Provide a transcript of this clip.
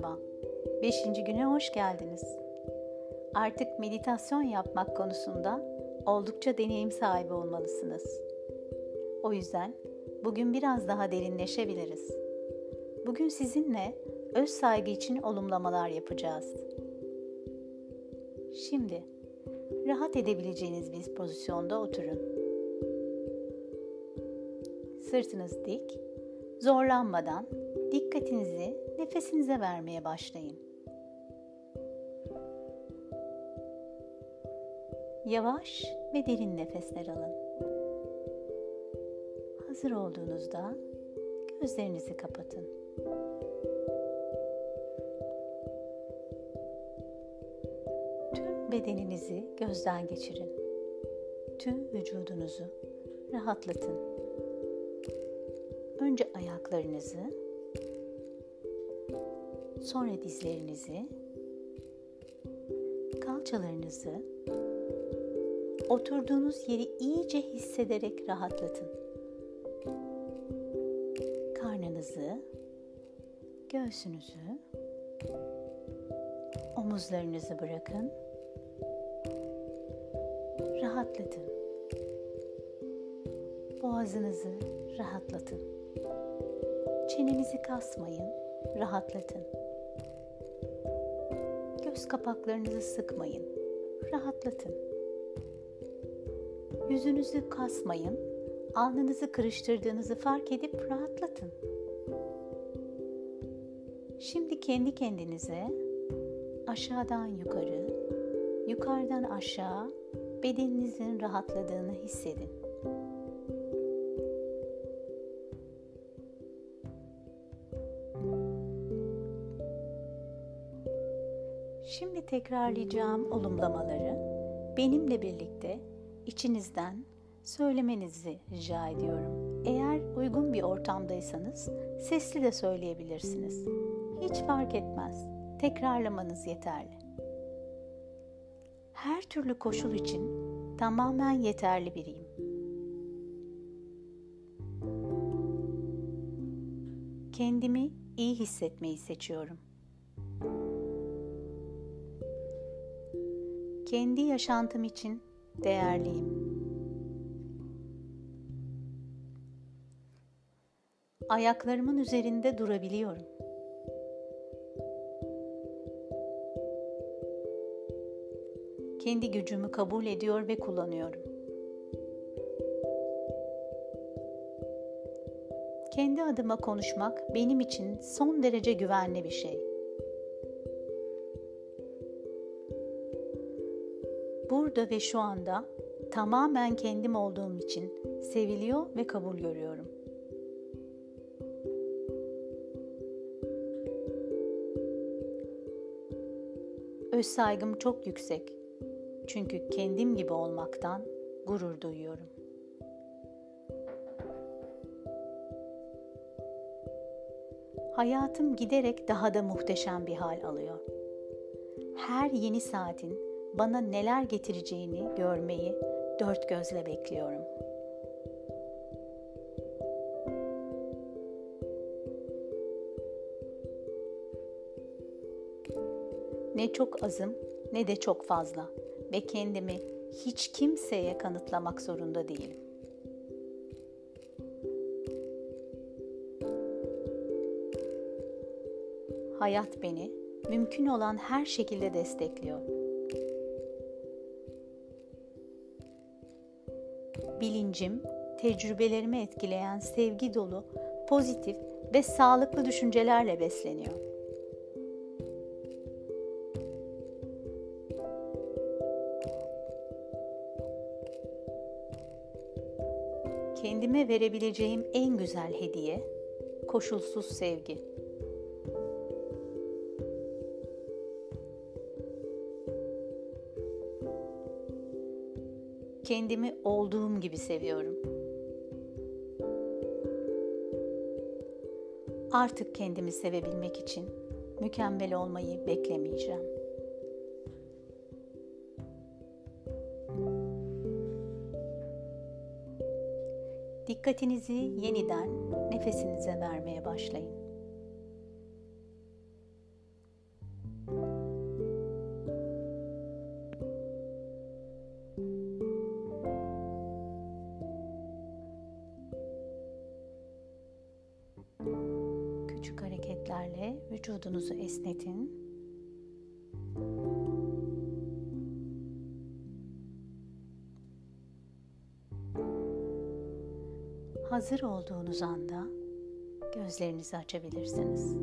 Merhaba, 5. güne hoş geldiniz. Artık meditasyon yapmak konusunda oldukça deneyim sahibi olmalısınız. O yüzden bugün biraz daha derinleşebiliriz. Bugün sizinle öz saygı için olumlamalar yapacağız. Şimdi rahat edebileceğiniz bir pozisyonda oturun. Sırtınız dik, zorlanmadan dikkatinizi nefesinize vermeye başlayın. Yavaş ve derin nefesler alın. Hazır olduğunuzda gözlerinizi kapatın. Tüm bedeninizi gözden geçirin. Tüm vücudunuzu rahatlatın. Önce ayaklarınızı, sonra dizlerinizi, kalçalarınızı, oturduğunuz yeri iyice hissederek rahatlatın. Karnınızı, göğsünüzü, omuzlarınızı bırakın. Rahatlatın. Boğazınızı rahatlatın. Çenenizi kasmayın, rahatlatın. Göz kapaklarınızı sıkmayın, rahatlatın. Yüzünüzü kasmayın, alnınızı kırıştırdığınızı fark edip rahatlatın. Şimdi kendi kendinize aşağıdan yukarı, yukarıdan aşağı bedeninizin rahatladığını hissedin. Şimdi tekrarlayacağım olumlamaları benimle birlikte içinizden söylemenizi rica ediyorum. Eğer uygun bir ortamdaysanız sesli de söyleyebilirsiniz. Hiç fark etmez. Tekrarlamanız yeterli. Her türlü koşul için tamamen yeterli biriyim. Kendimi iyi hissetmeyi seçiyorum. Kendi yaşantım için değerliyim. Ayaklarımın üzerinde durabiliyorum. Kendi gücümü kabul ediyor ve kullanıyorum. Kendi adıma konuşmak benim için son derece güvenli bir şey. Burada ve şu anda tamamen kendim olduğum için seviliyor ve kabul görüyorum. Öz saygım çok yüksek. Çünkü kendim gibi olmaktan gurur duyuyorum. Hayatım giderek daha da muhteşem bir hal alıyor. Her yeni saatin bana neler getireceğini görmeyi dört gözle bekliyorum. Ne çok azım ne de çok fazla ve kendimi hiç kimseye kanıtlamak zorunda değilim. Hayat beni mümkün olan her şekilde destekliyor. Bilincim, tecrübelerimi etkileyen sevgi dolu, pozitif ve sağlıklı düşüncelerle besleniyor. Kendime verebileceğim en güzel hediye koşulsuz sevgi. Kendimi olduğum gibi seviyorum. Artık kendimi sevebilmek için mükemmel olmayı beklemeyeceğim. Dikkatinizi yeniden nefesinize vermeye başlayın. Hareketlerle vücudunuzu esnetin. Hazır olduğunuz anda gözlerinizi açabilirsiniz.